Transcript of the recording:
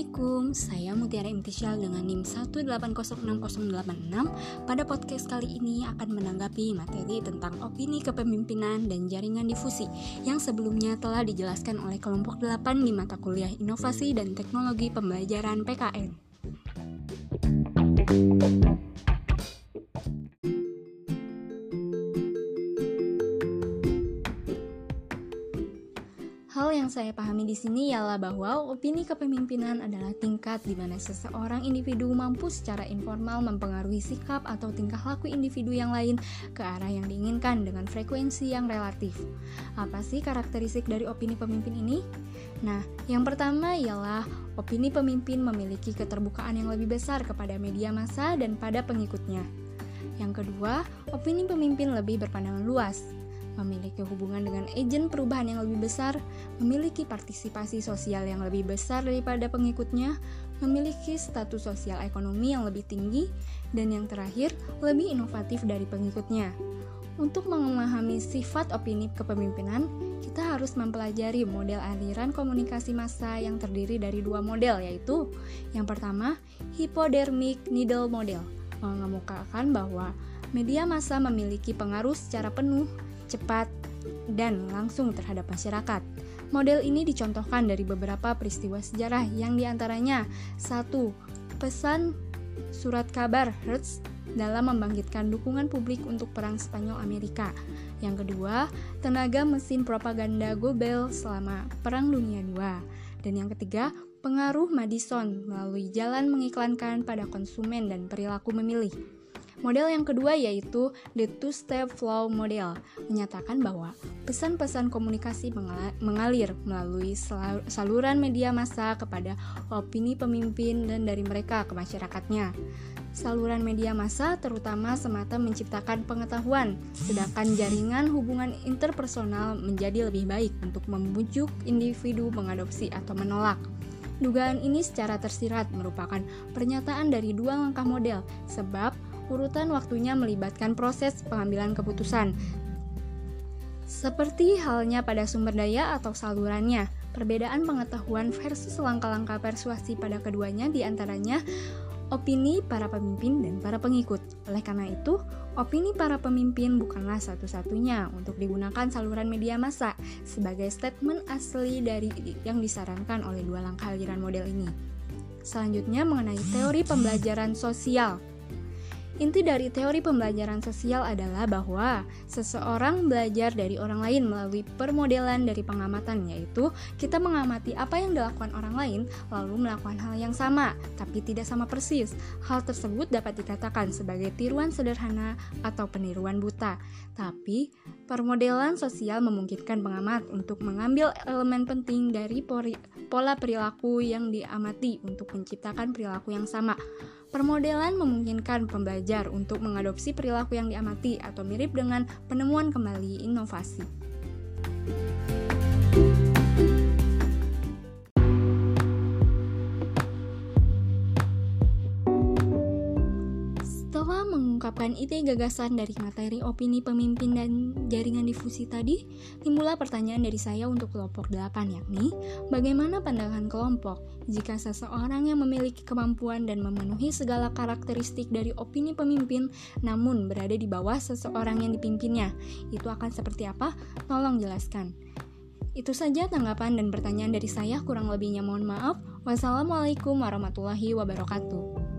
Assalamualaikum, saya Mutiara Imtisyal dengan NIM 1806086 Pada podcast kali ini akan menanggapi materi tentang opini kepemimpinan dan jaringan difusi Yang sebelumnya telah dijelaskan oleh kelompok 8 di mata kuliah Inovasi dan Teknologi Pembelajaran PKN Hal yang saya pahami di sini ialah bahwa opini kepemimpinan adalah tingkat di mana seseorang individu mampu secara informal mempengaruhi sikap atau tingkah laku individu yang lain ke arah yang diinginkan dengan frekuensi yang relatif. Apa sih karakteristik dari opini pemimpin ini? Nah, yang pertama ialah opini pemimpin memiliki keterbukaan yang lebih besar kepada media massa dan pada pengikutnya. Yang kedua, opini pemimpin lebih berpandangan luas memiliki hubungan dengan agen perubahan yang lebih besar, memiliki partisipasi sosial yang lebih besar daripada pengikutnya, memiliki status sosial ekonomi yang lebih tinggi, dan yang terakhir, lebih inovatif dari pengikutnya. Untuk memahami sifat opini kepemimpinan, kita harus mempelajari model aliran komunikasi massa yang terdiri dari dua model, yaitu yang pertama, hypodermic needle model, mengemukakan bahwa media massa memiliki pengaruh secara penuh cepat, dan langsung terhadap masyarakat. Model ini dicontohkan dari beberapa peristiwa sejarah yang di antaranya satu Pesan surat kabar Hertz dalam membangkitkan dukungan publik untuk Perang Spanyol Amerika. Yang kedua, tenaga mesin propaganda Goebbels selama Perang Dunia II. Dan yang ketiga, pengaruh Madison melalui jalan mengiklankan pada konsumen dan perilaku memilih. Model yang kedua yaitu the two-step flow model, menyatakan bahwa pesan-pesan komunikasi mengalir melalui saluran media massa kepada opini pemimpin dan dari mereka ke masyarakatnya. Saluran media massa terutama semata menciptakan pengetahuan, sedangkan jaringan hubungan interpersonal menjadi lebih baik untuk membujuk individu mengadopsi atau menolak. Dugaan ini secara tersirat merupakan pernyataan dari dua langkah model, sebab urutan waktunya melibatkan proses pengambilan keputusan. Seperti halnya pada sumber daya atau salurannya, perbedaan pengetahuan versus langkah-langkah persuasi pada keduanya di antaranya opini para pemimpin dan para pengikut. Oleh karena itu, opini para pemimpin bukanlah satu-satunya untuk digunakan saluran media massa sebagai statement asli dari yang disarankan oleh dua langkah aliran model ini. Selanjutnya mengenai teori pembelajaran sosial. Inti dari teori pembelajaran sosial adalah bahwa seseorang belajar dari orang lain melalui permodelan dari pengamatan, yaitu kita mengamati apa yang dilakukan orang lain, lalu melakukan hal yang sama, tapi tidak sama persis. Hal tersebut dapat dikatakan sebagai tiruan sederhana atau peniruan buta. Tapi, permodelan sosial memungkinkan pengamat untuk mengambil elemen penting dari pola perilaku yang diamati untuk menciptakan perilaku yang sama. Permodelan memungkinkan pembelajar untuk mengadopsi perilaku yang diamati atau mirip dengan penemuan kembali inovasi. Mengungkapkan ide gagasan dari materi opini pemimpin dan jaringan difusi tadi, timbullah pertanyaan dari saya untuk kelompok 8 yakni, bagaimana pandangan kelompok jika seseorang yang memiliki kemampuan dan memenuhi segala karakteristik dari opini pemimpin namun berada di bawah seseorang yang dipimpinnya, itu akan seperti apa? Tolong jelaskan. Itu saja tanggapan dan pertanyaan dari saya, kurang lebihnya mohon maaf. Wassalamualaikum warahmatullahi wabarakatuh.